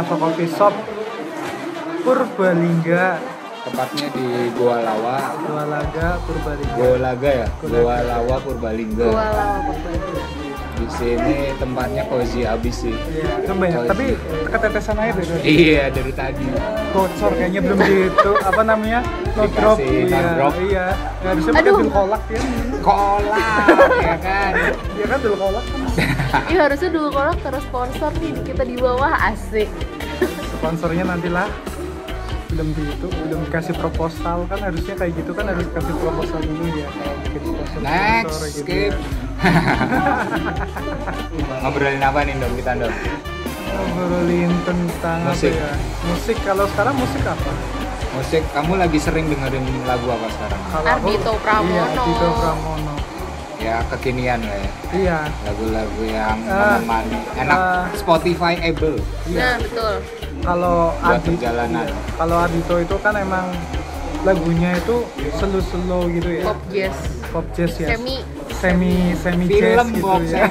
Nava Coffee Shop Purbalingga Tepatnya di Goa Lawa, Dua Laga Purbalingga Goa Laga ya, Goa Goa Lawa Purbalingga. Gua lawa berbagi. Di sini tempatnya cozy abis sih. Iya, kan banyak. Tapi ketetesan air deh. Dor. Iya dari tadi. Bocor kayaknya belum gitu. Apa namanya? No drop. Iya, drop. iya. Ya, harusnya pakai dulu kolak ya. Kolak ya kan. Iya kan dulu kolak kan. Iya harusnya dulu kalau terus sponsor nih kita di bawah asik. Sponsornya nantilah belum gitu, belum dikasih proposal kan harusnya kayak gitu kan harus kasih proposal dulu ya kalau bikin sponsor Next, sponsor gitu skip. ya. Ngobrolin apa nih dong kita dong? ngobrolin tentang Musik. apa ya musik kalau sekarang musik apa Musik, kamu lagi sering dengerin lagu apa sekarang? kalau Ardhito Pramono. iya Ardhito Pramono Ya kekinian lah ya. iya Lagu-lagu yang menemani. Enak ah. Spotify able iya Nah betul. Kalau buat Adi perjalanan. kalau Ardhito itu kan emang lagunya itu slow slow gitu ya Pop jazz. pop jazz ya Semi. semi semi jazz Film gitu box ya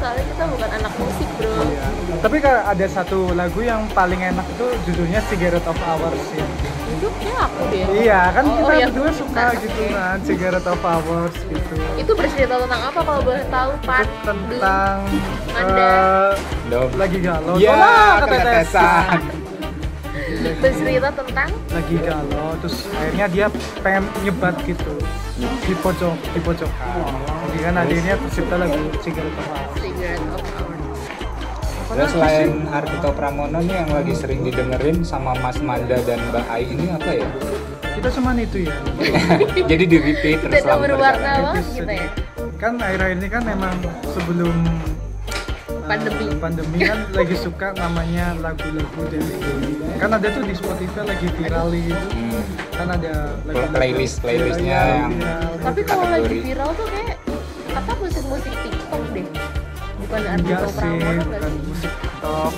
Soalnya kita bukan anak musik bro. Iya. Tapi ada satu lagu yang paling enak itu judulnya Cigarette of Hours ya. Itu kayak aku deh. Iya, kan Oh, kita oh, iya. berdua suka Nah, gitu kan, Cigarette of Hours gitu. Itu bercerita tentang apa kalau boleh tahu Pan? Itu tentang Anda. eh, Dom. lagi galau. Ya, Tolak, ketetesan. Bercerita tentang Lagi galau, terus akhirnya dia pengen nyebat gitu di pojok di pojok. Jadi kan akhirnya tercipta lagu Cigarette of Hours. Cigarette of Terus selain Ardhito Pramono nih yang lagi sering didengerin sama Mas Manda dan Mbak Ai ini apa ya? Kita cuman itu ya. Jadi di repeat terus selama berwarna banget gitu ya. Kan akhir-akhir ini kan emang sebelum uh, Pandemi. pandemi kan lagi suka namanya lagu-lagu dari kan ada tuh di Spotify lagi viral gitu Hmm. kan ada lagu-lagu Playlist- playlistnya yang- viral. Tapi kalau lagi viral tuh kayak apa musik-musik TikTok deh. Bukan enggak Ardhito sih bukan musik TikTok.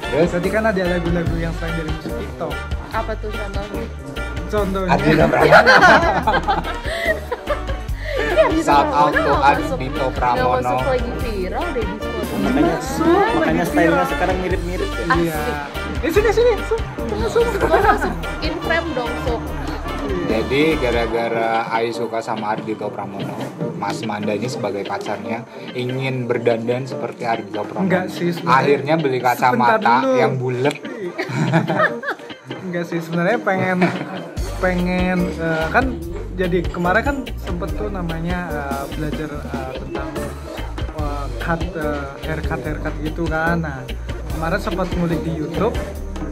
Terus? Tadi kan ada lagu-lagu yang selain dari musik TikTok. Apa tuh contohnya? contohnya? Pramono. Iya, Ardhito Shout out Pramono nggak masuk- masuk lagi viral deh di Spotify. makanya Masuk, makanya stylenya sekarang mirip-mirip ya. iya. Eh, sini sini sup Gua masuk in frame dong, Sob. Jadi gara-gara Ai suka sama Ardhito Pramono, Mas Manda ini sebagai pacarnya ingin berdandan seperti Ardhito Pramono. Enggak sih, sebenarnya- Akhirnya beli kacamata yang bulat. enggak sih sebenarnya pengen pengen eh, kan jadi kemarin kan sempet tuh namanya eh, belajar eh, tentang eh, cut eh, haircut haircut gitu kan nah kemarin sempat ngulik di YouTube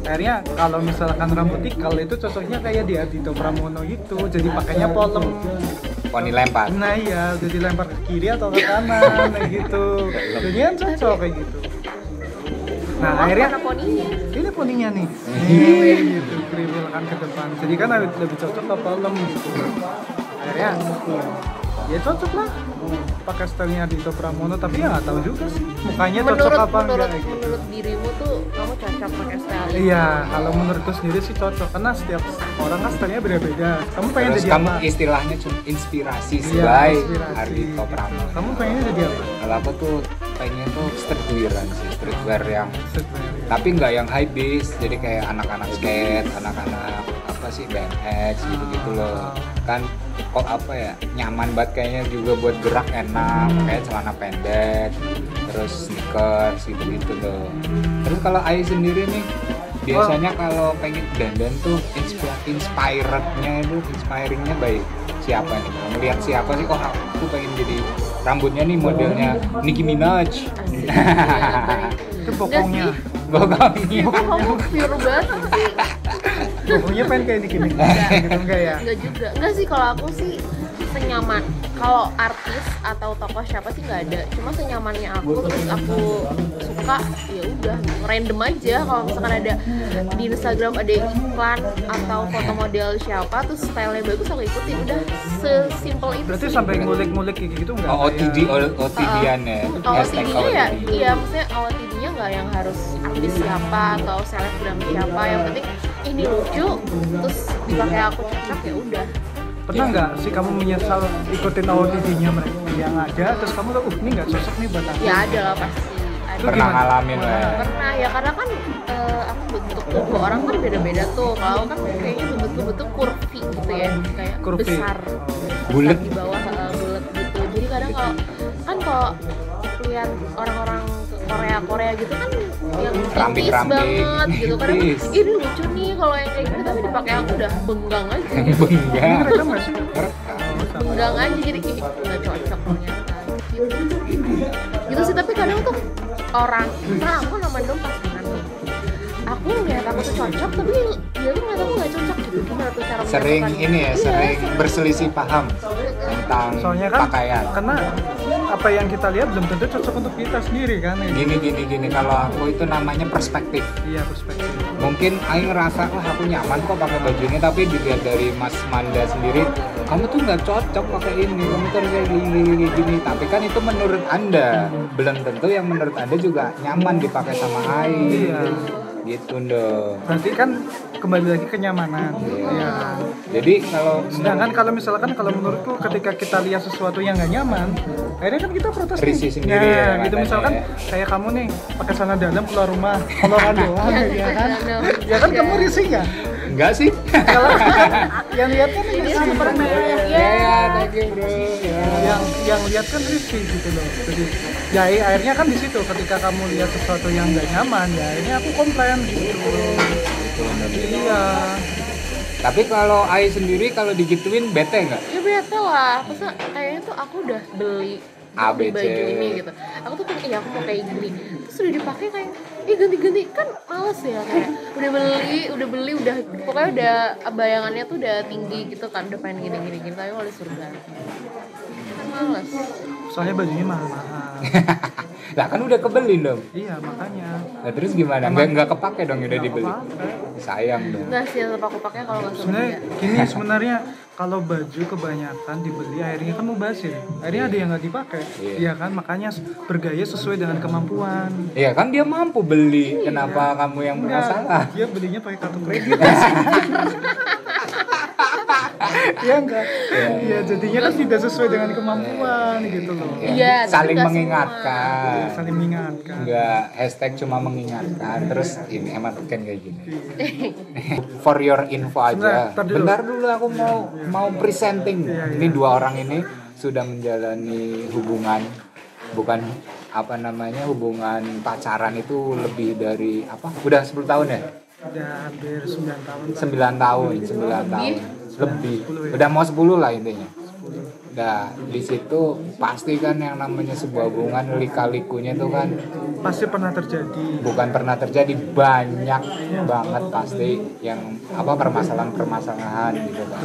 akhirnya kalau misalkan rambut ikal itu cocoknya kayak di Ardhito Pramono gitu jadi pakainya polem Poni lempar. nah iya jadi lempar ke kiri atau ke kanan kayak gitu. Jadi kan cocok kayak gitu. Nah Oh, akhirnya poninya. ini poninya nih. Gitu kriwil kan ke depan. Jadi kan lebih, cocok ke palem gitu. Akhirnya ya cocok lah pakai stylenya Dito Pramono? Tapi ya nggak tahu juga sih. Mukanya cocok Menurut apa menurut enggak gitu. menurut dirimu tuh kamu cocok pakai style iya kalau menurutku sendiri sih cocok. Karena setiap orang kan stylenya beda-beda. Kamu pengen Terus jadi kamu apa? istilahnya cuma inspirasi Iya, sebagai inspirasi. Ardhito Pramono. kamu pengennya jadi apa? Kalau aku tuh pengen tuh streetwearan sih, streetwear yang Streetwear. tapi nggak yang high beast, jadi kayak anak-anak skate, anak-anak apa sih BMX gitu-gitu loh. Kan kok apa ya nyaman banget kayaknya juga buat gerak enak, kayak celana pendek, terus sneakers gitu-gitu loh. Terus kalau Ai sendiri nih biasanya kalau pengen dandan tuh inspi- inspirednya itu inspiringnya baik siapa nih? Melihat siapa sih? Kok aku pengen jadi rambutnya nih modelnya Nicki Minaj itu pokoknya bokongnya Kok kamu pure banget sih? pokoknya pengen kayak gini gitu enggak ya Enggak juga. Enggak sih kalau aku sih senyaman. Kalau artis atau tokoh siapa sih nggak ada. Cuma senyamannya aku terus aku suka ya udah random aja. Kalau misalkan ada di Instagram ada iklan atau foto model siapa terus stylenya bagus aku ikutin udah sesimpel itu. berarti sih. sampai ngulik-ngulik kayak gitu enggak oh OTD OTD-an ya hashtag OOTD-nya ya, OOTD. iya maksudnya OOTD-nya nggak yang harus artis siapa atau selebgram siapa, yang penting ini lucu, terus dipakai aku cocok ya udah. Pernah nggak sih kamu menyesal ikutin OOTD-nya mereka yang ada, terus kamu tuh, uh ini nggak cocok nih buat aku. Ya ada lah pasti, ada pernah ngalamin lah ya. pernah ya karena kan eh, aku bentuk tubuh orang kan beda-beda tuh kalau kan kayaknya bentuk bentuk kurvi gitu ya kayak Kurvi. besar Oh. Bulet. di bawah eh, bulat gitu jadi kadang kalau kan kalau lihat orang-orang Korea Korea gitu kan yang tipis banget gitu Tipis. ini lucu nih kalau yang kayak gitu tapi dipakai aku udah benggang aja Benggang. mereka masih benggang aja jadi nggak cocok ternyata gitu. gitu sih tapi kadang tuh orang nah aku nama dong pasangan nih aku ngeliat aku tuh cocok tapi dia tuh ngeliat aku nggak cocok gitu gimana tuh cara Sering ini ya, Iya, sering sering. berselisih paham tentang soalnya kan pakaian. karena apa yang kita lihat belum tentu cocok untuk kita sendiri kan. Gini gini gini kalau aku itu namanya perspektif. iya perspektif Mungkin Aing ngerasa wah aku nyaman kok pakai baju ini tapi dilihat dari Mas Manda sendiri kamu tuh nggak cocok pakai ini kamu tuh kayak gini, gini, gini, gini. tapi kan itu menurut anda belum tentu yang menurut anda juga nyaman dipakai sama Aing Iya. Gitu dong. Berarti kan kembali lagi kenyamanan. Iya. Iya. jadi kalau sedangkan kalau misalkan kalau menurutku ketika kita lihat sesuatu yang nggak nyaman akhirnya kan kita protes nih. Sendiri Nah, ya, gitu. misalkan ya. kayak kamu nih pakai celana dalam keluar rumah. Keluaran doang ya kan? ya kan kamu risih nggak? Enggak sih. Kalau yang lihat kan ini risih super mewah ya ya ya thank you bro. Ya yang yang lihat kan risih gitu loh. Jadi ya i- akhirnya kan di situ ketika kamu lihat sesuatu yang nggak nyaman ya akhirnya aku komplain gitu iya. Tapi kalau Ai sendiri kalau digituin bete nggak? Ya bete lah. Masa kayaknya tuh aku udah beli A, B, beli C. baju ini gitu. Aku tuh kayak iya aku mau kayak gini. Terus udah dipakai kayak ih ganti-ganti. Kan males ya kayak udah beli udah beli udah pokoknya udah bayangannya tuh udah tinggi gitu kan. Udah pengen gini-gini gini tapi disuruh ganti kan males soalnya bajunya mahal-mahal lah kan udah kebeli dong iya makanya. Nah terus gimana? Nggak nggak kepake dong udah Nggak dibeli. apa-apa. sayang dong. Nah sih tetap aku pakai kalau nggak sebenarnya gini sebenarnya kalau baju kebanyakan dibeli akhirnya kan mubazir. Akhirnya ada yang nggak dipakai Iya. iya kan? Makanya bergaya sesuai dengan kemampuan. Iya kan dia mampu beli. Kenapa kamu yang masalah dia belinya pakai kartu kredit Iya enggak? Iya, jadinya kan tidak sesuai dengan kemampuan gitu loh. Iya, tapi saling mengingatkan. Saling mengingatkan. enggak hashtag cuma mengingatkan terus ini emang kan kayak gini. For your info aja. Sebentar, bentar dulu aku mau mau presenting. Iya, iya. ini dua orang ini sudah menjalani hubungan bukan apa namanya hubungan pacaran itu lebih dari apa? Udah 10 tahun ya? Udah hampir 9 tahun. 9 tahun 9 tahun lebih udah mau 10 lah intinya Nah, di situ pasti kan yang namanya sebuah hubungan lika-likunya itu kan Pasti pernah terjadi. bukan pernah terjadi banyak banget pasti yang apa permasalahan-permasalahan gitu kan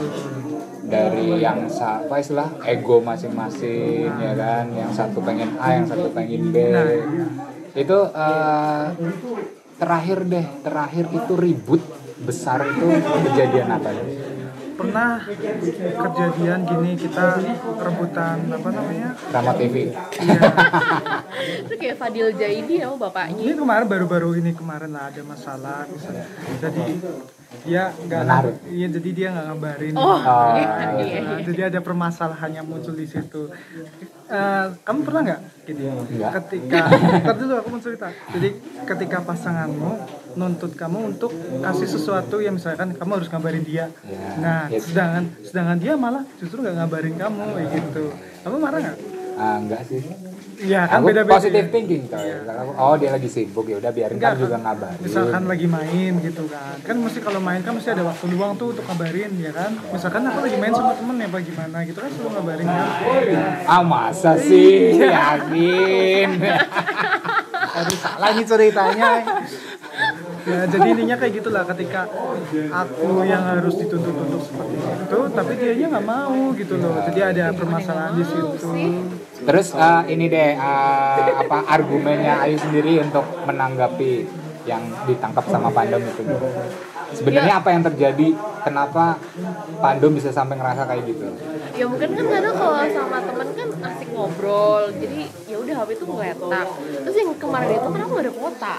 dari yang apa istilah ego masing-masing ya kan yang satu pengen A yang satu pengen B Nah, iya. itu eh, terakhir deh terakhir itu ribut besar itu kejadian apa ya? Pernah kejadian gini kita rebutan apa namanya? Rama TV Iya. itu kayak Fadil Jaidi ya bapaknya Ini kemarin baru-baru ini kemarin lah ada masalah misalnya. Jadi dia nggak Menarik. iya jadi dia nggak ngabarin. oh Oh, iya iya Nah, iya jadi ada permasalahan yang muncul di situ. Eh, kamu pernah nggak? Nggak. Ketika, ntar dulu aku mau cerita. Jadi ketika pasanganmu nuntut kamu untuk kasih sesuatu yang misalkan kamu harus ngabarin dia. Ya, Nah, ya. sedangkan sedangkan dia malah justru nggak ngabarin kamu kayak gitu. Kamu marah nggak? ah, enggak sih Iya kan aku beda-beda. positive thinking coy Aku, oh dia lagi sibuk ya udah biarin Enggak, kan juga ngabarin Misalkan lagi main gitu kan. Kan mesti kalau main kan mesti ada waktu luang tuh untuk ngabarin ya kan. Misalkan aku lagi main sama temen ya apa gimana gitu kan selalu ngabarin kan. ah masa sih yakin Aduh salah nih ceritanya. Ya, jadi intinya kayak gitulah ketika aku yang harus dituntut untuk seperti itu, tapi dia nggak mau gitu loh. Jadi ada permasalahan di situ. Terus eh, ini deh eh, apa argumennya Ayu sendiri untuk menanggapi yang ditangkap sama Pandom itu. Sebenarnya apa yang terjadi? Kenapa Pandom bisa sampai ngerasa kayak gitu? ya mungkin kan kadang kalau sama temen kan asik ngobrol jadi ya udah HP itu ngeletak terus yang kemarin itu aku gak ada kuota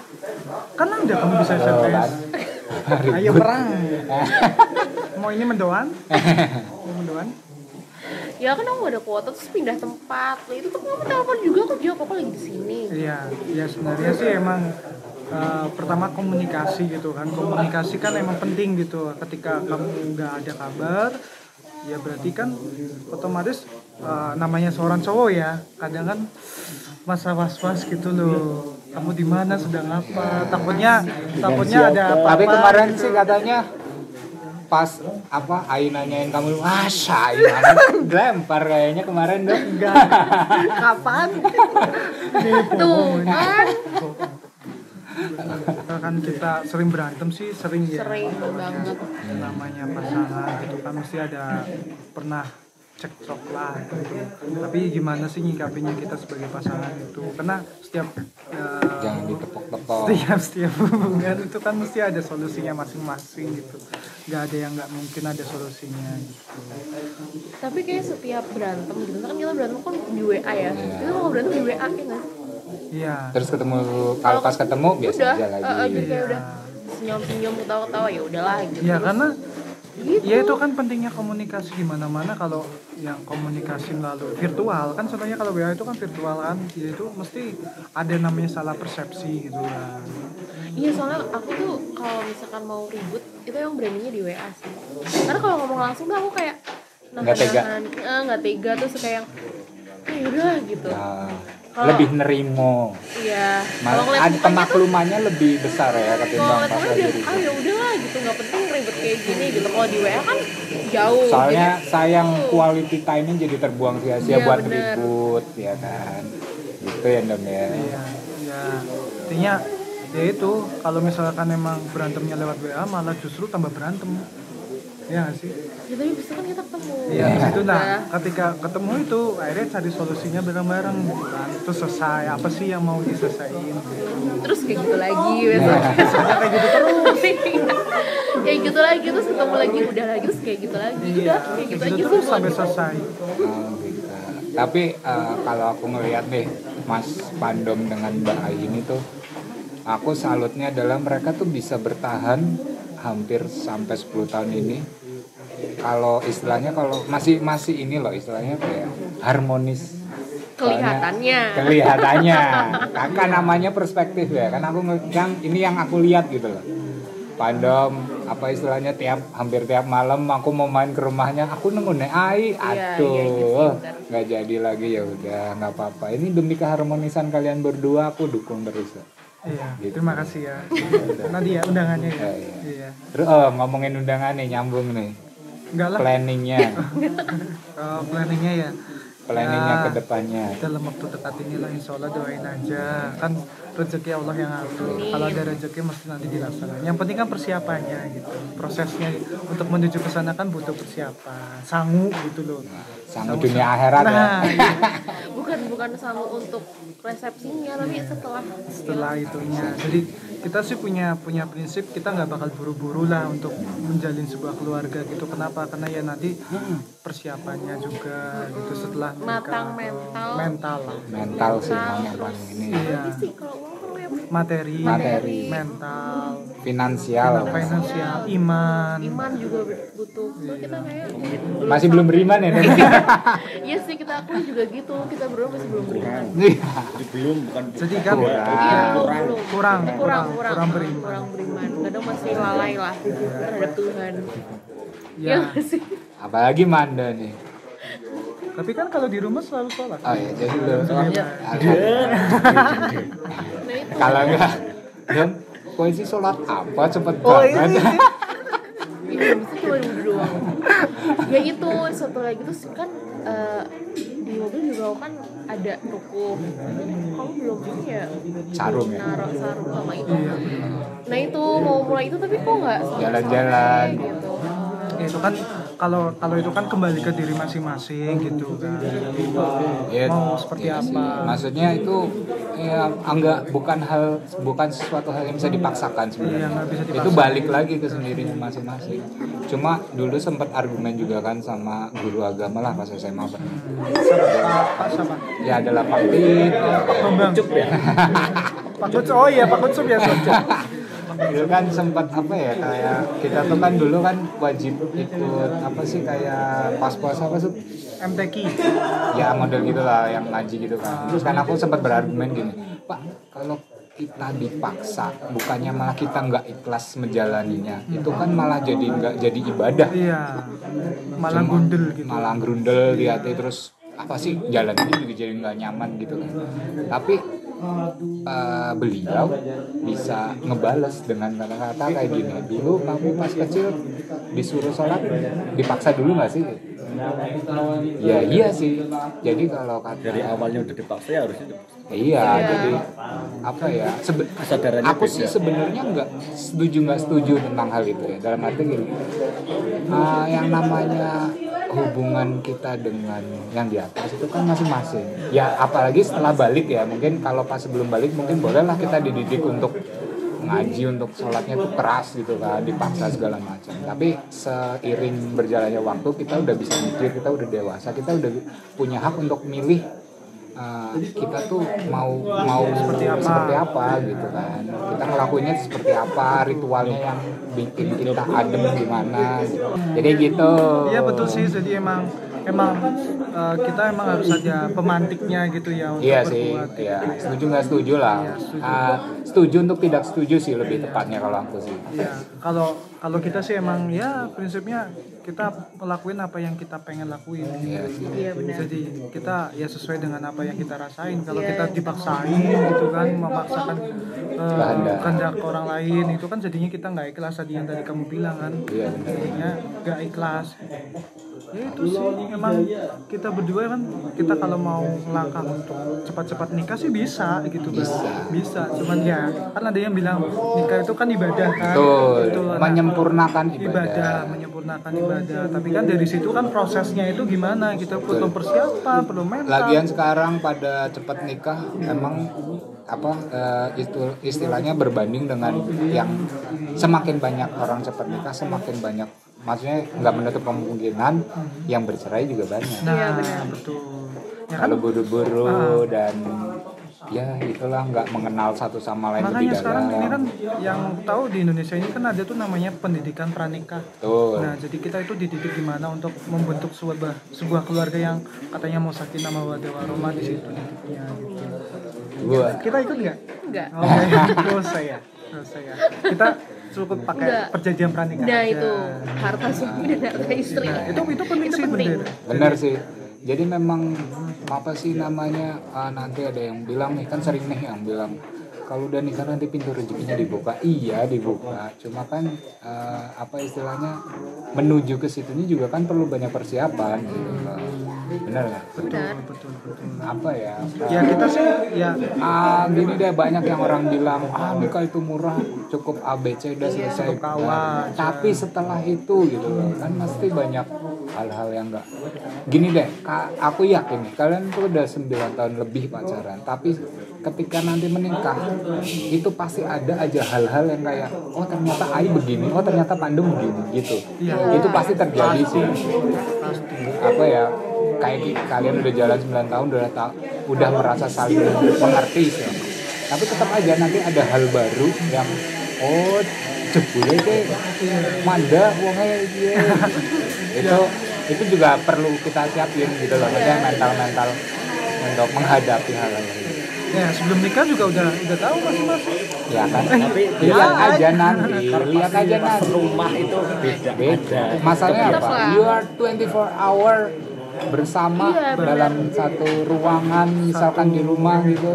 Kan ada kamu bisa Oh? SMS. Ayo perang. Mau ini mendoan? Mau mendoan? ya kan aku gak ada kuota terus pindah tempat itu tuh kamu telepon juga aku jawab aku lagi di sini Iya, ya sebenarnya sih emang eh, pertama komunikasi gitu kan. Komunikasi kan emang penting gitu. Ketika kamu nggak ada kabar, ya berarti kan otomatis eh, namanya seorang cowok ya, kadang kan masa was-was gitu loh. Kamu di mana sedang apa? Takutnya takutnya ada apa-apa. Tapi kemarin gitu. sih katanya pas apa Ayu nanyain kamu ah Ayu lempar kayaknya kemarin dong enggak. Kapan? tuh kan kan kita sering berantem sih, sering ya. sering banget namanya pasangan gitu kan mesti ada pernah cekcok lah gitu. tapi gimana sih nyikapinya kita sebagai pasangan itu? Karena setiap eh, jangan ditepok-tepok. setiap setiap hubungan itu kan mesti ada solusinya masing-masing gitu. Nggak ada yang nggak mungkin ada solusinya gitu. Tapi kayak setiap berantem gitu kan kita berantem kan di WA ya. Kita kalau berantem di WA ya nggak iya. Terus ketemu kalau pas ketemu biasa udah aja lagi. eh, jadi kayak Iya. udah. Senyum senyum ketawa ketawa ya udahlah gitu. Ya Terus karena gitu. ya itu kan pentingnya komunikasi gimana mana kalau yang komunikasi melalui virtual kan contohnya kalau WA itu kan virtual kan ya itu mesti ada namanya salah persepsi gitu kan Iya soalnya aku tuh kalau misalkan mau ribut itu yang beraninya di WA sih. Karena kalau ngomong langsung tuh aku kayak Nggak tega. eh, nggak tega terus kayak eh udah gitu. Nah, Kalau- lebih nerimo Iya. Malah ada mukanya tuh- pemaklumannya lebih besar ya ketimbang pas lagi ah ya udahlah gitu nggak penting ribet kayak gini gitu. Kalau di WA kan jauh. Soalnya Jadi- sayang quality time-nya jadi terbuang sia-sia Iya, buat bener. ribut ya kan. Gitu ya Dom ya. Iya, ya intinya ya itu kalau misalkan emang berantemnya lewat WA malah justru tambah berantem. Ya nggak sih? Ya tapi bisa kan kita ketemu. Iya, itu nah ketika ketemu itu akhirnya cari solusinya bareng-bareng gitu kan. Terus selesai apa sih yang mau diselesaikan gitu. Terus kayak gitu lagi besok. Biasanya kayak gitu terus. kayak gitu lagi terus ketemu lagi udah lagi terus kayak gitu lagi. Iya, Udah kayak gitu gitu aja terus sampai selesai. Oh, gitu. Tapi eh, kalau aku ngelihat nih Mas Pandom dengan Mbak Ai ini tuh aku salutnya adalah mereka tuh bisa bertahan hampir sampai 10 tahun ini kalau istilahnya kalau masih masih ini loh istilahnya kayak harmonis Soalnya- Kelihatannya. kelihatannya kakak namanya perspektif ya kan aku yang ini yang aku lihat gitu loh Pandom apa istilahnya tiap hampir tiap malam aku mau main ke rumahnya aku nunggu nek ai Iya, aduh iya, iya benar. nggak jadi lagi ya udah nggak apa-apa ini demi keharmonisan kalian berdua aku dukung terus Iya, Gitu. terima kasih ya. Nanti ya undangannya ya. Iya, iya. Iya. terus oh, ngomongin undangan nih nyambung nih Enggak lah, planningnya. Kalau planningnya ya planningnya Ya. ke depannya. dalam waktu dekat ini lah insya Allah doain aja. Kan rezeki Allah yang ngatur. Kalau ada rezeki mesti nanti dilaksanakan. Yang penting kan persiapannya gitu. Prosesnya untuk menuju ke sana kan butuh persiapan. Sangu gitu loh. Sama dunia akhirat ya. Nah iya. bukan bukan sanggup untuk resepsinya tapi setelah. Setelah itunya. Jadi kita sih punya punya prinsip kita nggak bakal buru-buru lah untuk menjalin sebuah keluarga gitu. Kenapa? Karena ya nanti persiapannya juga gitu setelah Matang mental. mental lah. Mental sih Mental, yang paling ini. Iya. Tapi sih kalau materi, Materi. mental finansial. finansial iman. Iman juga butuh. So, kita kayak masih belum beriman ya iya sih kita aku juga gitu. Kita berdua masih belum beriman. Jadi belum bukan jadi kan Kurang. iya belum. Kurang belum kurang kurang kurang kurang beriman. kurang beriman. Kadang masih lalai lah terhadap Tuhan. Ya nggak sih? Apalagi Manda nih tapi kan kalau di rumah selalu sholat oh ya jadi lo Iya. nah itu kalau enggak dan poesi sholat apa cepet oh banget ini Iya, bisa cuma doang. ya itu satu lagi tuh kan eh, di mobil juga kan ada ruku. Kamu belum ini ya? Sarung ya? Naruh sarung sama itu. Iya. Nah itu mau mulai itu tapi kok nggak Jalan-jalan. gitu. Ya, itu kan kalau kalau itu kan kembali ke diri masing-masing gitu kan. Ya, mau seperti sih. apa. Maksudnya itu ya enggak bukan hal bukan sesuatu hal yang bisa dipaksakan sebenarnya. Nggak bisa itu balik lagi ke sendirinya masing-masing. Cuma dulu sempat argumen juga kan sama guru agama lah pas SMA Pak. Pak siapa? Ya adalah Pak Tit Bambang. Cup ya. Pak Kucup oh iya Pak Kucup ya Itu kan sempat apa ya kayak kita tuh kan dulu kan wajib ikut apa sih kayak pas-pas apa sih? MTQ ya model gitulah yang ngaji gitu kan. Terus kan aku sempat berargumen gini pak kalau kita dipaksa bukannya malah kita nggak ikhlas menjalaninya itu kan malah jadi nggak jadi ibadah. Iya malah Cuma gundel gitu. malah grundel di hati terus apa sih jalan ini juga jadi nggak nyaman gitu kan. Tapi eh, beliau bisa ngebales dengan kata-kata kayak gini. Dulu kamu pas kecil disuruh sholat dipaksa dulu nggak sih? Ya iya sih. Jadi kalau kata dari awalnya udah dipaksa ya harusnya dipaksa. iya Iya. jadi apa ya? Sebe- Kesadarannya aku sih sebenarnya nggak setuju nggak setuju tentang hal itu ya. Dalam arti gini ah, yang namanya hubungan kita dengan yang di atas itu kan masing-masing. Ya apalagi setelah balik ya mungkin kalau pas sebelum balik mungkin bolehlah kita dididik untuk ngaji untuk sholatnya tuh keras gitu kan dipaksa segala macam. Tapi seiring berjalannya waktu kita udah bisa mikir kita udah dewasa kita udah punya hak untuk milih uh, kita tuh mau mau Seperti apa? seperti apa gitu kan kita ngelakuinnya seperti apa ritualnya yang bikin kita adem gimana gitu. jadi gitu Iya betul sih, jadi emang emang eh, kita emang harus ada pemantiknya gitu ya untuk Iya sih, berbuat. iya. Setuju nggak setuju lah. Iya, setuju. Ah, setuju untuk tidak setuju sih lebih tepatnya kalau aku sih. Iya, kalau kalau kita sih emang ya prinsipnya kita melakuin apa yang kita pengen lakuin. Iya sih. Iya benar. Jadi kita ya sesuai dengan apa yang kita rasain. Kalau Iya. kita dipaksain gitu kan memaksakan Kehendak. kehendak orang lain itu kan jadinya kita nggak ikhlas tadi yang tadi kamu bilang kan. Iya, benar. Jadinya nggak ikhlas. Ya itu sih emang kita berdua kan kita kalau mau langkah untuk cepat-cepat nikah sih bisa gitu kan. Bisa. Bisa. Cuman ya kan ada yang bilang nikah itu kan ibadah kan. Betul, Itu, nah, menyempurnakan ibadah ibadah. menyempurnakan ibadah tapi kan dari situ kan prosesnya itu gimana kita perlu persiapan perlu mental Lagian sekarang pada cepat nikah emang apa eh, itu istilahnya berbanding dengan yang semakin banyak orang cepat nikah semakin banyak maksudnya nggak menutup kemungkinan yang bercerai juga banyak. nah Iya, benar. betul ya kan Kalau buru-buru dan ya itulah nggak mengenal satu sama lain lebih makanya sekarang dalam. ini kan yang tahu di Indonesia ini kan ada tuh namanya pendidikan pranikah Betul. nah jadi kita itu dididik gimana untuk membentuk sebuah sebuah keluarga yang katanya mau sakinah mawaddah warahmah di situ didiknya gitu Gua kita ikut nggak Enggak. Oke, nggak usah ya, nggak usah ya. Kita cukup pakai Nggak. perjanjian pernikahan. Nah aja. itu harta suami dan harta istri. Nah, itu itu penting Itu sih penting. bener. benar sih jadi memang apa sih namanya ah, nanti ada yang bilang nih kan sering nih yang bilang kalau udah nikah nanti pintu rezekinya dibuka iya dibuka cuma kan eh, apa istilahnya menuju ke situnya juga kan perlu banyak persiapan gitu loh. Benar nggak Benar. Betul betul. apa ya Ya kita sih ya ah gini deh banyak yang orang bilang ah nikah itu murah cukup ABC udah selesai Cukup kawan. tapi setelah itu gitu loh kan pasti banyak hal-hal yang enggak gini deh aku yakin nih kalian tuh udah 9 tahun lebih pacaran tapi ketika nanti menikah itu pasti ada aja hal-hal yang kayak oh ternyata Ai begini oh ternyata Pandung begini gitu Iya. itu pasti terjadi sih pasti. apa ya kayak kalian udah jalan 9 tahun udah ta- udah merasa saling mengerti sih. Tapi tetap aja nanti ada hal baru yang oh jebule deh manda dia itu itu juga perlu kita siapin gitu loh maksudnya mental mental untuk menghadapi hal ini. Ya sebelum nikah juga udah udah tahu masing-masing. ya kan Tapi lihat ya, aja nanti lihat aja nanti. rumah itu beda beda. Masalahnya apa? you are 24 hour bersama Iya, dalam satu ruangan misalkan di rumah gitu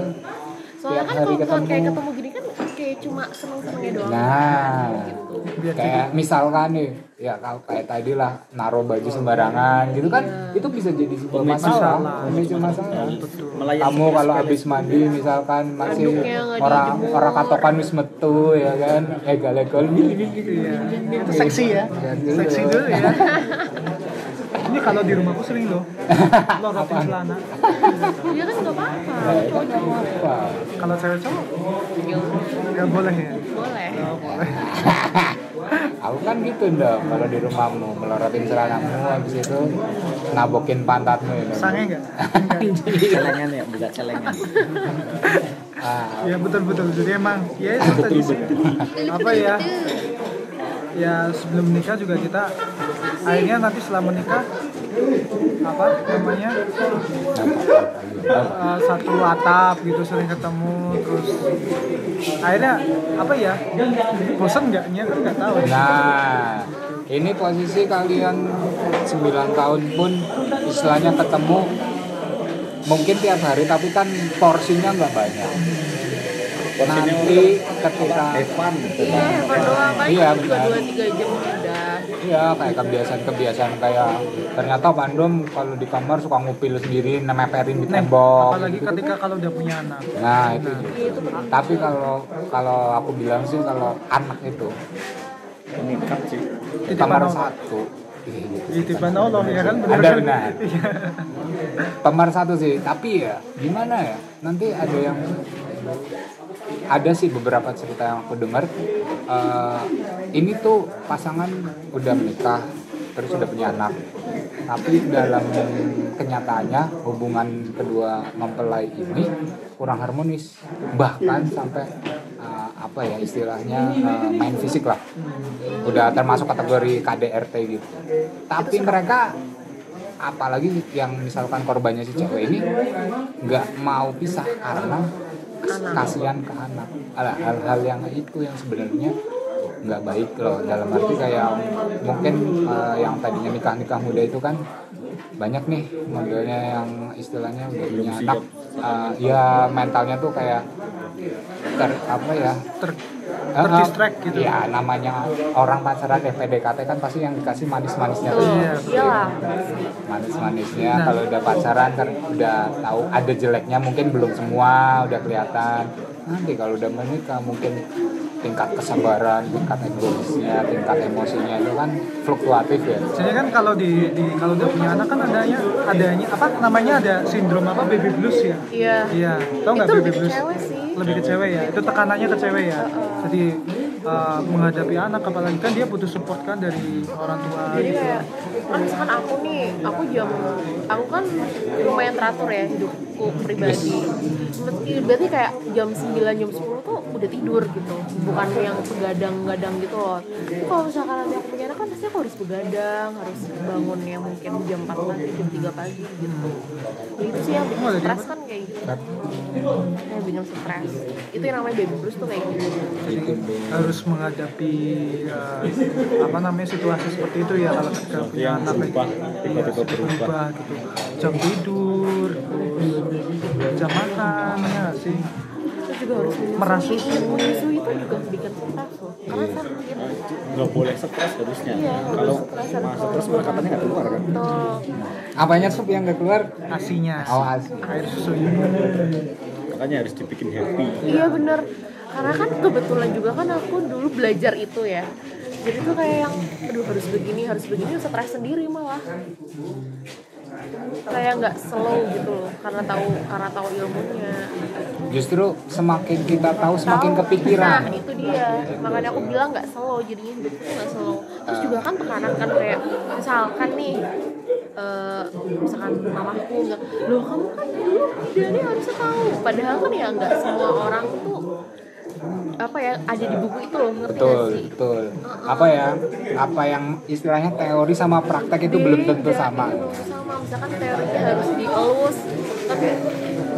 Soalnya kan kalau kayak ketemu. gini kan kayak cuma seneng-senengnya doang. nah Gitu. Kayak misalkan nih ya kalau kayak tadi lah naruh baju sembarangan gitu kan itu bisa jadi sebuah Pemicu masalah masalah. pemicu masalah Betul. Melayani kamu kalau habis mandi misalkan masih orang orang katokan wis metu ya kan egal-egal Iya. Itu seksi ya. Seksi dulu ya. Ini kalau di rumahku sering loh. Lorotin celana. Iya kan nggak apa-apa. Ya, Cowok. Kalau cewek cowok ya nggak boleh ya. boleh. Oh, boleh. Aku kan gitu dong kalau di rumahmu melorotin celanamu habis itu nabokin pantatmu ini. Sange nggak? celengan ya buka celengan Ah, ya betul betul jadi emang ya itu tadi sih apa ya ya sebelum menikah juga kita akhirnya nanti setelah menikah apa namanya eh, satu atap gitu sering ketemu terus akhirnya apa ya bosan nggaknya kan nggak tahu Nah, ini posisi kalian 9 tahun pun istilahnya ketemu mungkin tiap hari tapi kan porsinya nggak banyak. Nanti ketika Evan iya hebat doang kan Iya, juga benar. dua tiga jam udah ya kayak kebiasaan-kebiasaan kayak ternyata Bandung kalau di kamar suka ngupil sendiri nemeperin di tembok. apalagi gitu. ketika kalau udah punya anak Nah, itu Nah. Iya, itu Tapi kalau kalau aku bilang sih kalau anak itu meningkat sih. kamar satu. titipan Allah ya kan Ada kan? benar. Iya. Kamar satu sih, tapi ya gimana ya? Nanti ada yang ada sih beberapa cerita yang aku dengar. eh, ini tuh pasangan udah menikah, terus udah punya anak. Tapi dalam kenyataannya hubungan kedua mempelai ini kurang harmonis, bahkan sampai eh, apa ya istilahnya eh, main fisik lah. Udah termasuk kategori KDRT gitu. Tapi mereka apalagi yang misalkan korbannya si cewek ini nggak mau pisah karena kasihan ke anak. Hal-hal yang itu yang sebenarnya nggak baik loh. Dalam arti kayak mungkin eh, yang tadinya nikah nikah muda itu kan banyak nih modelnya yang istilahnya udah punya anak. eh, ya mentalnya tuh kayak ter apa ya ter terdistract gitu. Ya namanya orang pacaran FPDKT kan pasti yang dikasih manis-manisnya tuh. Tuh Iya, manis-manisnya. Nah. kalau udah pacaran kan udah tahu ada jeleknya mungkin belum semua udah kelihatan. Nanti kalau udah menikah mungkin tingkat kesabaran tingkat egoisnya tingkat emosinya itu kan fluktuatif ya. Jadi kan kalau di, di kalau udah punya anak kan adanya adanya apa namanya ada sindrom apa baby blues ya. iya. Iya, tau nggak baby blues? cewek sih Lebih ke cewek ya. Itu tekanannya ke cewek ya. Jadi uh, menghadapi anak apalagi kan dia butuh support kan dari orang tua jadi gitu. kayak kan misalkan aku nih aku jam aku kan lumayan teratur ya hidupku pribadi meski berarti kayak jam 9 jam 10 tuh udah tidur gitu. Bukan yang begadang-gadang gitu loh. Tapi kalau misalkan nanti aku punya anak kan pasti aku harus begadang harus bangun yang mungkin jam 4 pagi jam 3 pagi gitu. Nah, itu sih yang bikin stres kan kayak gitu. Yang bikin stres. Itu yang namanya baby blues tuh kayak gitu. Jadi harus menghadapi uh, apa namanya situasi seperti itu ya kalau Sesuatu punya yang anak berubah, Iya, tiba-tiba berubah. gitu. Jam tidur, jam makan ya sih. Juga harus Merasuk. menyusui menyusui itu juga bikin stres loh. Karena sakit Nggak boleh stres harusnya. Iya, Kalau stres, mereka katanya nggak keluar kan. tuh apanya sup yang gak keluar? Asinya, oh asli air susu. Makanya harus dibikin happy. Iya bener. Karena kan kebetulan juga kan aku dulu belajar itu ya. Jadi tuh kayak yang aduh harus begini harus begini. Stres sendiri malah kayak nggak slow gitu loh karena tahu karena tahu ilmunya. Justru semakin kita tahu semakin Tahu. kepikiran. Nah itu dia. Makanya aku bilang nggak slow jadinya hidupku tuh nggak slow. Terus juga kan tekanan kan kayak misalkan nih eh, misalkan mamaku bilang loh kamu kan dulu idealnya harusnya tahu. Padahal kan ya nggak semua orang tuh apa ya ada di buku itu loh ngerti betul sih? betul. Apa ya apa yang istilahnya teori sama praktek itu belum tentu Beda, sama. iya, belum tentu sama. Misalkan teorinya harus dielus tapi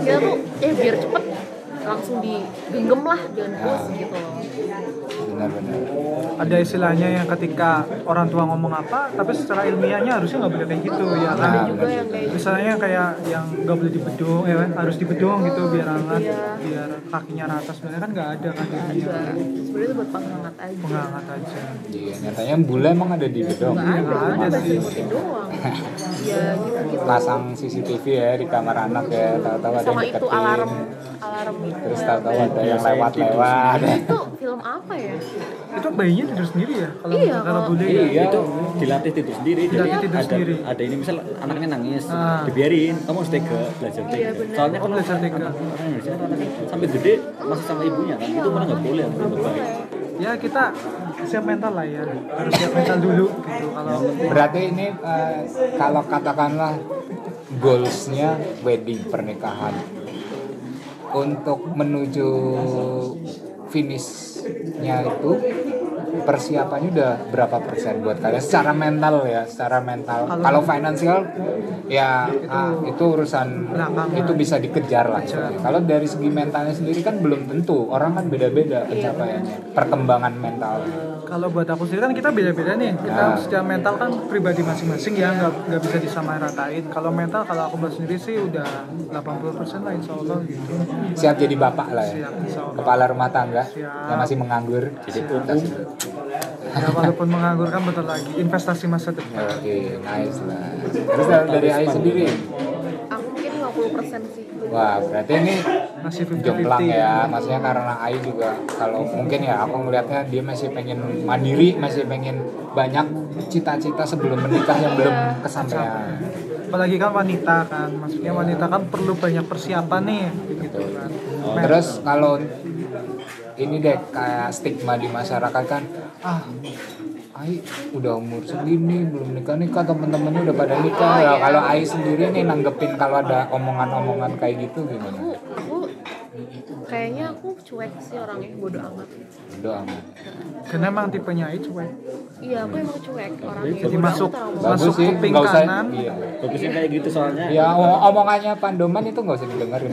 kita tuh eh biar cepet langsung digenggam lah jangan puas gitu loh benar-benar Ada istilahnya yang ketika orang tua ngomong apa, tapi secara ilmiahnya harusnya nggak boleh kayak gitu ya ada kan. juga yang kayak gitu Misalnya kayak yang nggak boleh dibedung, ya kan? harus dibedung gitu biar hangat, Iya. biar kakinya rata. Sebenarnya kan nggak ada kan sebenarnya itu buat penghangat aja Penghangat aja. iya nyatanya bule emang ada di bedong nggak ada Nggak ada ada sih. doang ya gitu gitu pasang CCTV ya di kamar anak ya tahu-tahu ada sama yang itu deketin alarm alarm itu terus kayak- ada yang lewat-lewat itu film apa ya Itu bayinya tidur sendiri ya? Kalau Iya, kalau bule ya. Iya, itu dilatih tidur sendiri. Jadi Dilatih tidur ada sendiri. ada ini misal anaknya nangis, Ah. dibiarin, kamu harus tega belajar tega. Iya. Soalnya Oh, kalau belajar tega. anak orang Indonesia rata-rata sampai gede masih sama ibunya kan, itu malah nggak boleh, nggak nggak baik. boleh Ya kita siap mental lah ya. Harus siap mental dulu gitu. Kalau berarti ini eh, kalau katakanlah goalsnya wedding pernikahan untuk menuju finishnya itu persiapannya udah berapa persen buat kalian? Secara mental ya secara mental. Kalau- finansial ya ah, itu urusan Belakangan. itu bisa dikejar lah. Sebenarnya. kalau dari segi mentalnya sendiri kan belum tentu. Orang kan beda-beda pencapaiannya perkembangan mental. Kalau buat aku sendiri kan kita beda-beda nih. Kita Ya. secara mental kan pribadi masing-masing ya nggak nggak bisa disamaratain. Kalau mental kalau aku buat sendiri sih udah 80% lah insya Allah gitu. Siap jadi bapak lah ya. Siap kepala rumah tangga. Yang masih menganggur jadi ya walaupun menganggur kan bentar lagi investasi masa depan. Oke nice lah. Terus dari, dari Ai sendiri? Aku mungkin 50% sih. wah berarti ini masih 50-50 jomplang ya. Maksudnya karena Ai juga kalau mungkin ya aku ngelihatnya dia masih pengen mandiri masih pengen banyak cita-cita sebelum menikah yang belum kesampaian. Apalagi kan wanita kan maksudnya wanita kan perlu banyak persiapan nih gitu kan. Terus kalau ini deh kayak stigma di masyarakat kan. Ah Ai udah umur segini belum nikah nikah temen-temennya udah pada nikah. Oh, Ya, iya. kalau Ai sendiri nih nanggepin kalau ada omongan-omongan kayak gitu gimana kayaknya aku cuek sih orangnya bodoh amat. doang karena emang tipenya itu cuek Iya, aku emang cuek orangnya. Jadi Bodoh masuk- amat Masuk sih kuping nggak usah kanan. iya Bagusnya kayak gitu soalnya. ya om- omongannya Pandoman itu nggak usah didengerin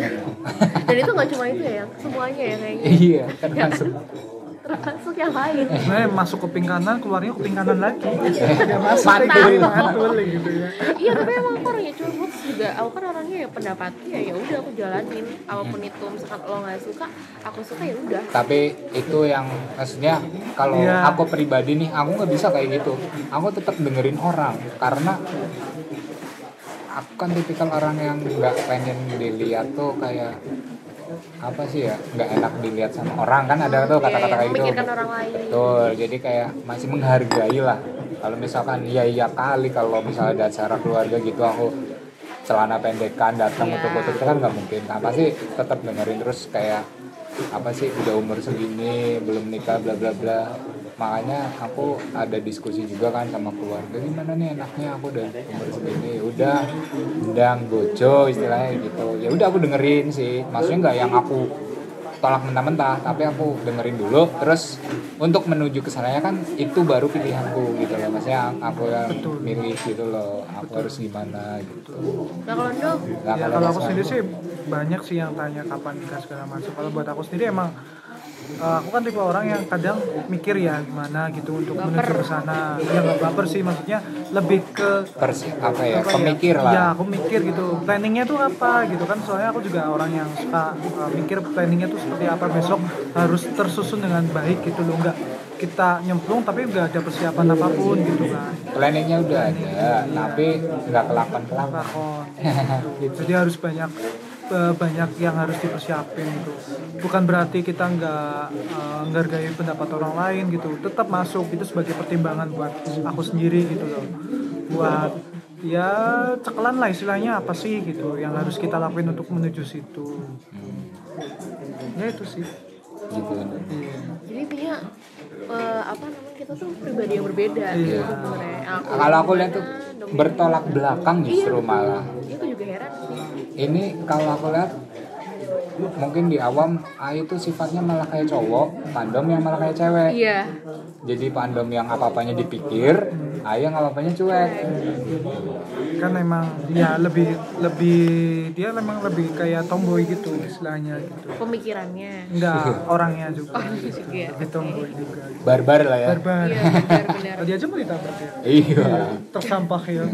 Dan itu nggak cuma itu ya, yang semuanya ya kayaknya. iya termasuk Termasuk yang lain. Nah, masuk kuping kanan, keluarnya kuping kanan lagi. Eh, Ya masuk Mantul. gitu, mantul gitu ya. iya tapi emang aku orangnya curhat juga aku kan orangnya ya pendapatku ya ya udah aku jalanin apa pun itu misalkan lo nggak suka aku suka ya udah tapi itu yang maksudnya kalau Iya. aku pribadi nih aku nggak bisa kayak gitu aku tetap dengerin orang karena aku kan tipikal orang yang nggak pengen dilihat tuh kayak apa sih ya? Nggak enak dilihat sama orang kan ada tuh Iya, kata-kata kayak gitu. memikirkan orang lain. Betul jadi kayak masih menghargai lah kalau misalkan iya iya kali kalau misalnya ada acara keluarga gitu aku celana pendekan datang Iya. untuk foto itu kan nggak mungkin. Nah pasti tetap dengerin terus kayak apa sih udah umur segini belum nikah bla bla bla makanya aku ada diskusi juga kan sama keluarga gimana nih enaknya aku udah umur segini Ya udah undang bojo istilahnya gitu. Ya udah aku dengerin sih. Maksudnya nggak yang aku tolak mentah-mentah tapi aku dengerin dulu. Terus untuk menuju ke sananya kan itu baru pilihanku gitu loh. Maksudnya aku yang milih gitu loh. Aku harus gimana gitu. Nah kalau Ndo nah, Ya, kalau kalau aku sendiri sih banyak sih yang tanya kapan nikah segala macam. Kalau buat aku sendiri emang eh, aku kan tipe orang yang kadang mikir ya gimana gitu untuk Baper. menuju ke sana. Ya nggak baper sih maksudnya lebih ke persi apa ya apa pemikir ya, lah Ya, aku mikir gitu. Planningnya tuh apa gitu kan? Soalnya aku juga orang yang suka uh, mikir planningnya tuh seperti apa besok harus tersusun dengan baik gitu loh. Enggak kita nyemplung tapi nggak ada persiapan apa pun gitu kan. planningnya udah ada tapi nggak kelapan kelapan gitu Jadi harus banyak banyak yang harus dipersiapin gitu. Bukan berarti kita nggak eh, menghargai pendapat orang lain gitu. Tetap masuk itu sebagai pertimbangan buat aku sendiri gitu loh. Buat ya cekelan lah istilahnya apa sih gitu yang harus kita lakuin untuk menuju situ. Ya itu sih. gitu Iya. jadi intinya eh, apa namanya kita tuh pribadi yang berbeda Iya. gitu sebenarnya aku kalau aku lihat tuh bertolak belakang justru Iya, malah itu juga heran sih ini kalau aku lihat mungkin di awam Ai itu sifatnya malah kayak cowok Pandom yang malah kayak cewek iya jadi Pandom yang apa-apanya dipikir Ai yang apa-apanya cuek Kan emang ya lebih lebih dia memang lebih kayak tomboy gitu istilahnya gitu. pemikirannya Enggak orangnya juga. oh juga ya Lebih tomboy juga. barbar lah ya Barbar. iya Tadi aja mau ditabrak ya. iya Tersampah ya.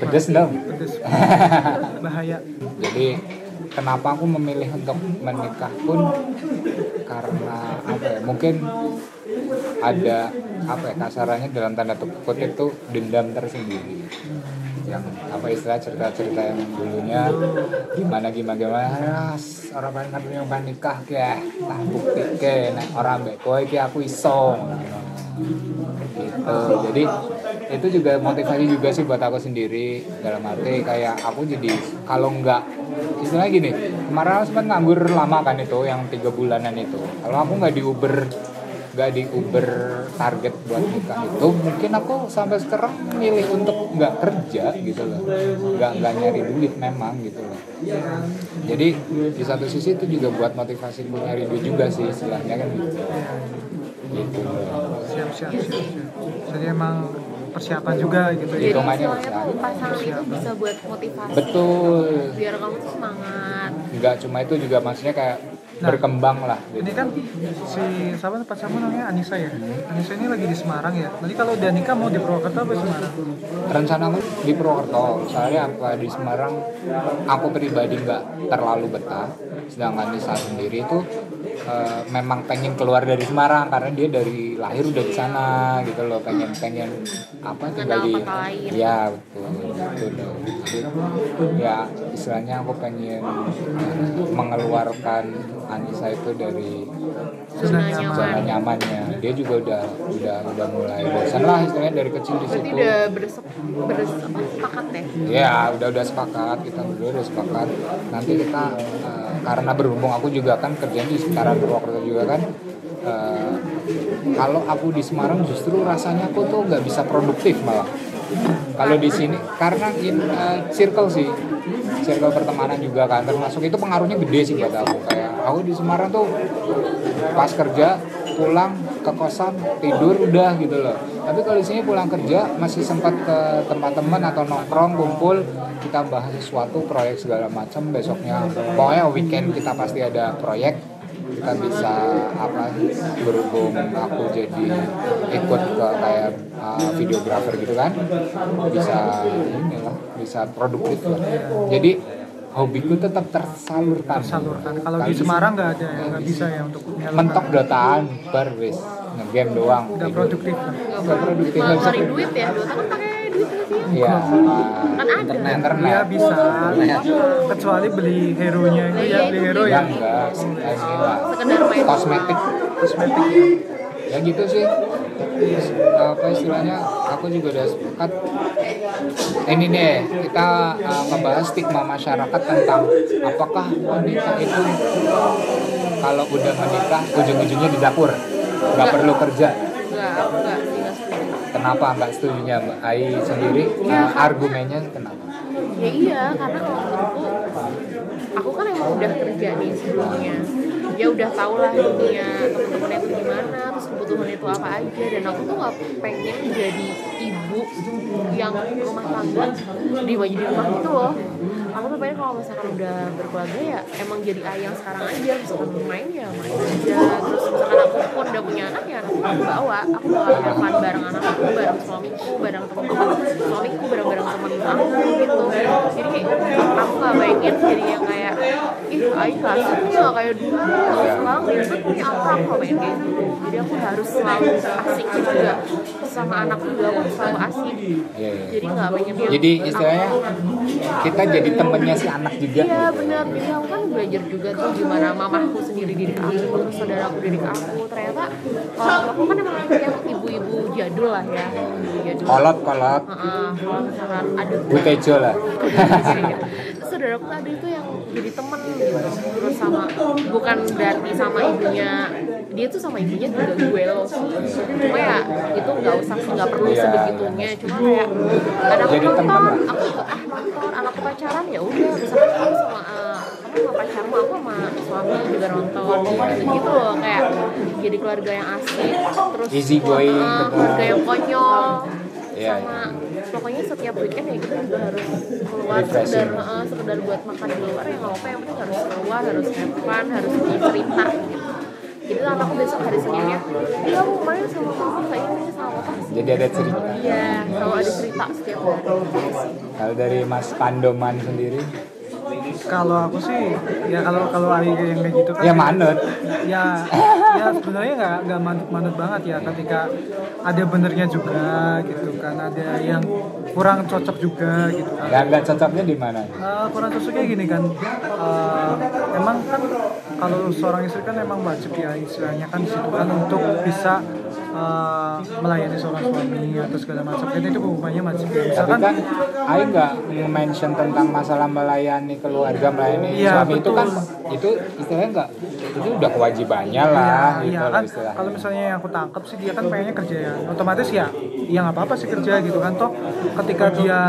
pedes dong. Pedes. Bahaya. jadi kenapa aku memilih untuk menikah pun karena apa ya mungkin ada apa ya kasarannya dalam tanda kutip tuh dendam tersendiri. Yang apa istilah cerita-cerita yang dulunya gimana gimana gimana. "Ras, orang pengen ngerti yang pengen nikah ya tak bukti ke nek orang kowe iki aku iso. Gitu. Jadi itu juga motivasi juga sih buat aku sendiri dalam arti kayak aku jadi kalau nggak istilahnya gini kemarin aku sempat nganggur lama kan itu yang tiga bulanan itu. Kalau aku nggak di Uber nggak di Uber target buat nikah itu mungkin aku sampai sekarang milih untuk nggak kerja gitu loh. Nggak nggak nyari duit memang gitu loh. Jadi di satu sisi itu juga buat motivasi gue nyari duit juga sih istilahnya kan gitu gitu. Siap siap siap, siap. jadi emang persiapan juga gitu. Jadi ya tuh pasangan itu bisa buat motivasi. Betul. Biar kamu tuh semangat. Nggak cuma itu juga maksudnya kayak Nah, berkembang lah gitu. ini kan si siapa pacarmu namanya? Anissa ya? Anissa ini lagi di Semarang ya? Nanti kalau udah nikah mau di Purwokerto apa Semarang? Rencana aku di Purwokerto. Soalnya apa di Semarang aku pribadi nggak terlalu betah. Sedangkan Nisa sendiri itu eh, memang pengen keluar dari Semarang karena dia dari lahir udah di sana gitu loh. Pengen pengen apa tinggal di ya betul betul loh. Jadi, ya istilahnya aku pengen eh, mengeluarkan Anissa itu dari zona nyaman. zona nyamannya dia juga udah udah udah mulai bosan lah istilahnya dari kecil di situ udah beresep beres apa sepakat ya Ya, udah udah sepakat kita berdua udah sepakat. Nanti kita eh, karena berhubung aku juga kan kerjanya di sekitaran Purwokerto juga kan. eh, kalau aku di Semarang justru rasanya aku tuh nggak bisa produktif malah. Kalau di sini karena in eh, circle sih, circle pertemanan juga kan. Termasuk itu pengaruhnya gede sih buat aku. Kayak aku di Semarang tuh pas kerja pulang ke kosan tidur udah gitu loh. Tapi kalau di sini pulang kerja masih sempat ke tempat teman atau nongkrong kumpul kita bahas sesuatu proyek segala macam besoknya. Pokoknya weekend kita pasti ada proyek kita bisa apa berhubung aku jadi ikut ke kayak uh, videografer gitu kan bisa inilah bisa produktif lah. Jadi hobiku tetap tersalurkan. Salurkan kalau di Semarang nggak ada ya nggak bisa ya untuk mentok dotaan bar wis ngegame doang udah Tidur. produktif nggak Nggak produktif, nggak bisa. ngeluarin duit ya Dota kan pakai duit nggak sih Iya. kan ada Internet. Iya bisa kecuali beli hero nya itu ya beli hero Ya ya enggak, sekedar main Kosmetik. kosmetik Ya gitu sih. Terus, apa istilahnya? Aku juga udah sepakat. Ini deh, kita uh, ngebahas stigma masyarakat tentang apakah wanita itu kalau udah menikah ujung-ujungnya di dapur, nggak perlu kerja. nggak aku setuju Kenapa nggak setuju Mbak Ai sendiri? Ya, Uh, argumennya kenapa? ya iya karena kalau menurutku aku kan emang udah kerja nih sebelumnya ya udah tau lah dunia teman-temannya itu gimana terus kebutuhan itu apa aja dan aku tuh nggak pengen jadi ibu yang rumah tangga di di rumah gitu loh aku tuh pengen kalau misalkan udah berkeluarga ya emang jadi ayang sekarang aja misalkan main ya main aja. Terus misalkan aku pun udah punya anak ya aku bawa aku have fun bareng anak aku bareng suamiku bareng teman-teman suamiku bareng-bareng teman aku gitu. Jadi aku nggak pengen jadi yang kayak ih aku nggak kayak dulu sekarang ribet punya apa aku nggak pengen kayak gitu jadi aku harus selalu asik juga sama anak juga aku selalu asik. Iya, iya. jadi nggak pengen Jadi istilahnya kita jadi temennya si anak juga. Iya benar, jadi aku kan belajar juga tuh gimana mamaku sendiri didik aku, terus saudaraku didik aku. Ternyata kalau aku kan emang yang ibu-ibu jadul lah ya, ibu jadul. Kolot kolot, Heeh, kalau misalkan ada butejo lah. Terus saudaraku ada itu yang jadi temen gitu Terus sama, bukan berarti sama ibunya Dia tuh sama ibunya juga gue loh. Cuma ya itu gak usah sih, gak perlu Iya. sebegitunya. Cuma kayak temen nonton, aku ikut ah nonton Anakku pacaran ya udah kamu sama eh, kamu sama pacarmu aku sama suami juga nonton. Gitu, gitu loh kayak jadi keluarga yang asik terus Easy going, eh, betul. keluarga yang konyol Iya, sama pokoknya setiap weekend ya kita juga harus keluar sekedar eh, sekedar buat makan di luar ya nggak apa yang penting harus keluar harus have fun harus cerita gitu jadi lah aku besok hari Seninnya iya aku kemarin sama kayak ini sama Jadi ada cerita. iya selalu ada cerita setiap hari. Kalau dari Mas Pandoman sendiri, kalau aku sih ya kalau kalau Ari yang kayak gitu kan ya manut. ya ya sebenarnya nggak nggak manut-manut banget ya ketika ada benernya juga gitu kan ada yang kurang cocok juga gitu kan Ya nggak cocoknya di mana? Eh, kurang cocoknya gini kan eh, emang kan kalau seorang istri kan emang wajib ya istilahnya kan situ kan untuk bisa eh, melayani seorang suami atau segala macam kan itu hukumannya wajib ya Tapi kan Ai nggak mention tentang masalah melayani keluarga, melayani Iya, suami itu betul. kan itu istilahnya nggak itu udah kewajibannya lah Iya, gitu iya lah kan istilahnya. kalau misalnya yang aku tangkap sih dia kan pengennya kerja ya otomatis ya ya nggak apa-apa sih kerja gitu kan toh ketika dia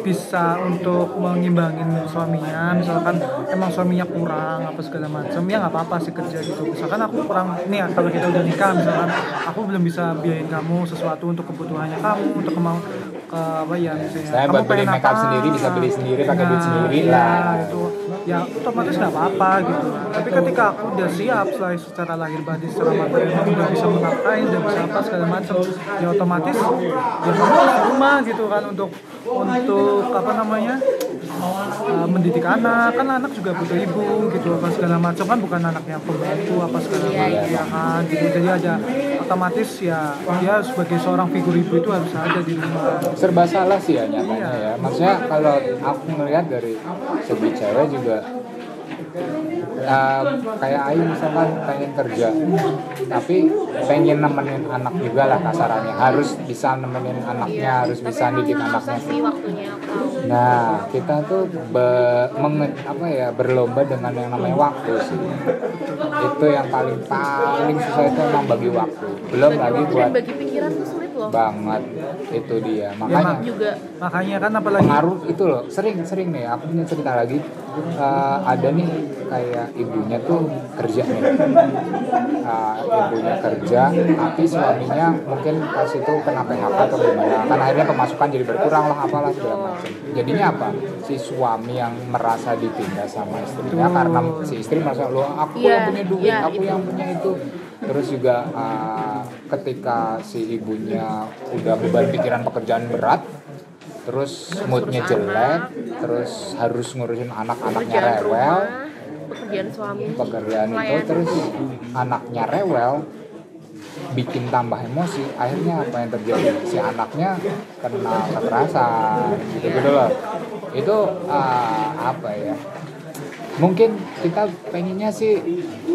bisa untuk mengimbangin suaminya misalkan emang suaminya kurang apa segala macam ya nggak apa-apa sih kerja gitu misalkan aku kurang nih ya, kalau kita udah nikah misalkan aku belum bisa biayain kamu sesuatu untuk kebutuhannya kamu untuk kemau ke apa ya misalnya Saya buat beli make up sendiri, bisa beli sendiri, pakai duit Nah, sendiri iya, lah. itu ya otomatis nggak apa-apa gitu. Tapi ketika aku udah siap setelah secara lahir batin secara materi udah bisa menafkahi udah bisa apa segala macam ya otomatis ya rumah gitu kan untuk untuk apa namanya uh, mendidik anak kan anak juga butuh ibu gitu apa segala macam. Kan bukan anaknya pembantu apa segala Iya, macam ya kan? Gitu jadi ada otomatis ya dia sebagai seorang figur ibu itu harus ada di rumah. Serba salah sih ya nyatanya Iya. ya. Maksudnya kalau aku ngelihat dari segi cewek juga uh, kayak Ayu misalkan pengen kerja tapi pengen nemenin anak juga lah kasarannya harus bisa nemenin anaknya harus Iya. tapi bisa didik anaknya Nah, kita tuh be- menge- apa ya berlomba dengan yang namanya waktu sih. Itu yang paling paling susah itu emang bagi waktu. Belum lagi buat loh banget. Itu dia. Mak- Makanya juga. Makanya kan apalagi pengaruh itu loh. Sering sering nih. Aku punya cerita lagi. Eh, ada nih kayak ibunya tuh kerja nih. Eh, ibunya kerja tapi suaminya mungkin pas itu kena PHK atau gimana. Kan akhirnya pemasukan jadi berkurang lah apalah segala macam. Jadinya apa? Si suami yang merasa ditindas sama istrinya karena si istri merasa lo aku Iya, yang punya duit iya, aku itu. yang punya itu terus juga uh, ketika si ibunya udah beban pikiran pekerjaan berat terus moodnya jelek terus harus ngurusin anak-anaknya rewel. pekerjaan suami pekerjaan itu terus anaknya rewel bikin tambah emosi. Akhirnya apa yang terjadi? Si anaknya kena kekerasan gitu gitu loh. Itu uh, apa ya mungkin kita pengennya sih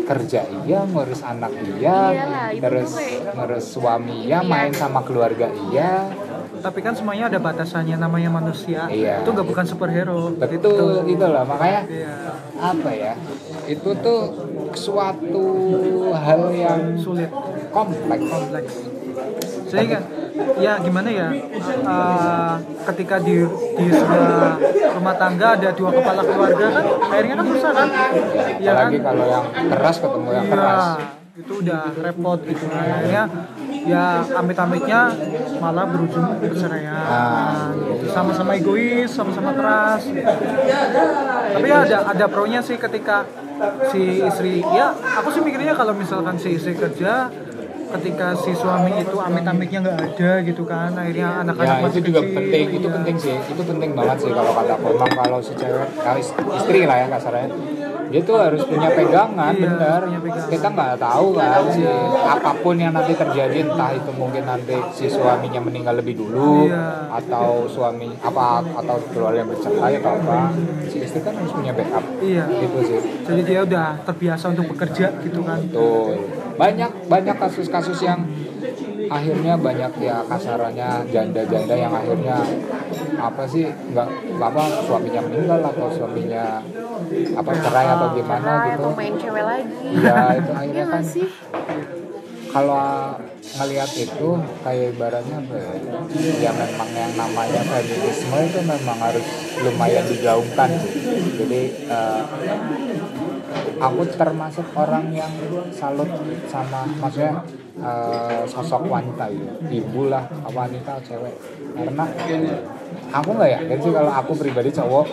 kerja iya ngurus anak iya Iyalah, terus kayak ngurus suami iya impian. main sama keluarga iya. Tapi kan semuanya ada batasannya namanya manusia. Iya. itu nggak bukan superhero betul itu lah makanya Iya. apa ya itu tuh suatu hal yang sulit. kompleks. Kompleks. Sehingga ya gimana ya uh, ketika di di sebuah rumah tangga ada dua kepala keluarga kan akhirnya kan susah kan? Ya, ya kan kalau yang keras ketemu yang iya keras. itu udah repot gitu. Akhirnya ya amit-amitnya malah berujung perceraian Ah. gitu. sama-sama egois sama-sama keras. Tapi ya ada ada pro nya sih ketika si istri ya aku sih mikirnya kalau misalkan si istri kerja ketika si suami itu amit-amitnya nggak ada gitu kan akhirnya anak-anak ya itu juga kecil, penting itu iya. penting sih itu penting banget sih kalau kata aku emang kalau si cewek kalau is- istri lah ya kasarnya dia tuh harus punya pegangan Iya, bener punya pegangan. kita nggak tahu kan si apa pun yang nanti terjadi entah itu mungkin nanti si suaminya meninggal lebih dulu Iya. atau suami apa atau keluarga yang bercerai atau apa si istri kan harus punya backup Iya. gitu sih jadi dia udah terbiasa untuk bekerja gitu kan Betul. Banyak banyak kasus-kasus yang akhirnya banyak ya kasarannya janda-janda yang akhirnya apa sih nggak apa suaminya meninggal atau suaminya apa cerai atau gimana Cerai gitu. atau main cewek lagi Ya itu Iya akhirnya nggak kan sih kalau ngelihat itu kayak ibaratnya ya, ya memang yang namanya feminisme itu memang harus lumayan digaungkan. Jadi eh, aku termasuk orang yang salut sama maksudnya eh, sosok wanita gitu ibu lah wanita cewek. Karena aku nggak yakin sih kalau aku pribadi cowok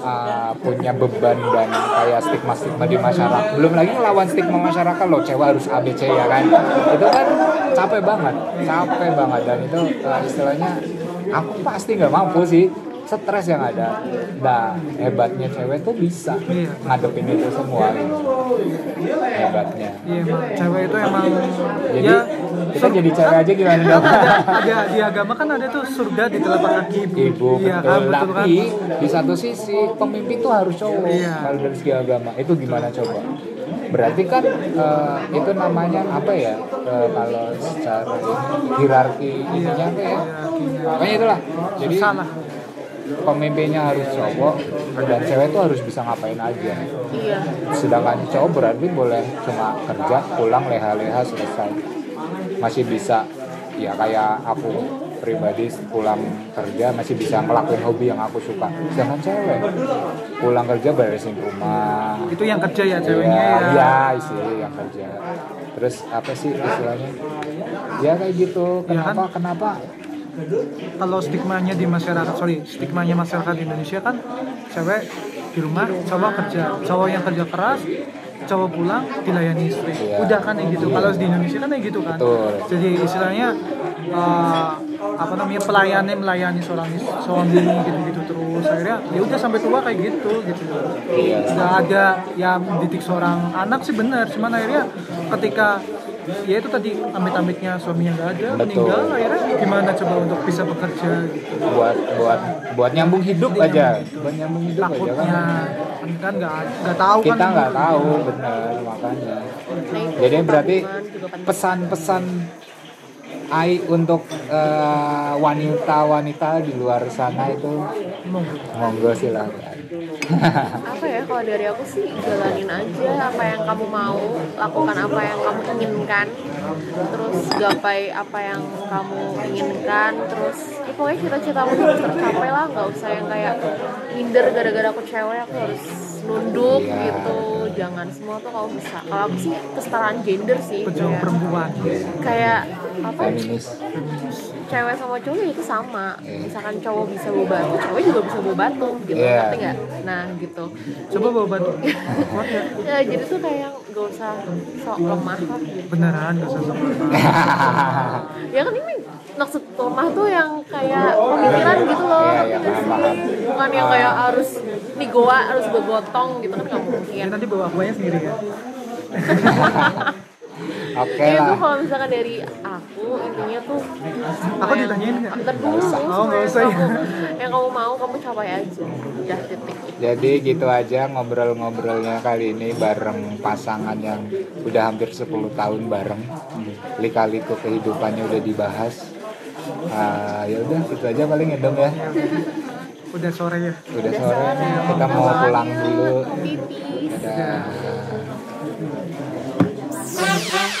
eh, punya beban dan kayak stigma stigma di masyarakat. Belum lagi ngelawan stigma masyarakat loh cewek harus ABC ya kan? Itu kan capek banget capek banget. Dan itu eh, istilahnya aku pasti nggak mampu sih stres yang ada. Nah, hebatnya cewek tuh bisa Iya. ngadepin itu semua. Hebatnya. iya emang cewek itu emang Jadi ya kita jadi cewek aja gimana dong? ada, ada di agama kan ada tuh surga di telapak kaki ibu. Ibu iya betul. kan betul kan. Tapi di satu sisi pemimpin tuh harus cowok Iya. kalau dari segi agama. Itu gimana coba? Berarti kan eh, itu namanya apa ya? Eh, kalau secara hierarki ininya apa ya? Makanya itulah. Jadi Susah lah. Pemimpinnya harus cowok dan cewek tuh harus bisa ngapain aja. Iya. Sedangkan cowok berarti boleh cuma kerja pulang leha-leha selesai. Masih bisa ya kayak aku pribadi pulang kerja masih bisa ngelakuin hobi yang aku suka. Sedangkan cewek pulang kerja beresin rumah. Itu yang kerja ya ceweknya Iya, ya, iya sih yang kerja. Terus apa sih istilahnya? Ya kayak gitu. Ya kan? kenapa kenapa kalau stigmanya di masyarakat sorry stigmanya masyarakat di Indonesia kan cewek di rumah cowok kerja cowok yang kerja keras cowok pulang dilayani istri Iya. udah kan kayak gitu kalau di Indonesia kan kayak gitu kan Betul. jadi istilahnya eh, apa namanya pelayannya melayani seorang suami gitu-gitu terus akhirnya ya udah sampai tua kayak gitu gitu Iya. nggak ada yang didik seorang anak sih benar cuman akhirnya ketika ya itu tadi amit-amitnya suaminya nggak ada Betul. meninggal akhirnya gimana coba untuk bisa bekerja gitu? Buat buat buat nyambung hidup aja. buat nyambung hidup aja takutnya kan. kan kan nggak nggak tahu kita kan. nggak tahu bener makanya. Jadi berarti pesan-pesan Ai untuk eh, wanita-wanita di luar sana itu monggo silakan apa ya kalau dari aku sih jalanin aja apa yang kamu mau. Lakukan apa yang kamu inginkan. Terus gapai apa yang kamu inginkan. Terus ya pokoknya cita-citamu harus tercapai lah. Nggak usah yang kayak minder gara-gara aku cewek aku harus nunduk Iya. gitu. Jangan semua tuh kamu bisa. Kalau aku sih kesetaraan gender sih. Pejuang kayak, perempuan. kayak apa? Feminis cewek sama cowok itu sama. Iya. misalkan cowok bisa bawa batu cewek juga bisa bawa batu gitu. Iya. ngerti nggak? Nah gitu. Coba bawa batu. Ya jadi tuh kayak gak usah sok lemah gitu beneran gak usah sama ya kan ini maksud lemah tuh yang kayak pemikiran gitu loh Iya, iya, nggak paham, sih? bukan yang kayak harus nih goa harus gue gotong gitu kan nggak mungkin. Ya nanti bawa akuanya sendiri ya oke ya itu lah kalau misalkan dari aku intinya tuh Aku ditanyain nggak? usah. Oh, semua nggak yang usah ya. kamu- yang kamu mau kamu capai aja udah titik Jadi gitu aja ngobrol-ngobrolnya kali ini bareng pasangan yang udah hampir 10 tahun bareng. Lika-liku kehidupannya udah dibahas. Ah, ya udah itu aja paling ya dong ya. udah sore ya Udah sore kita mau pulang dulu. pipis Dadah. Yeah.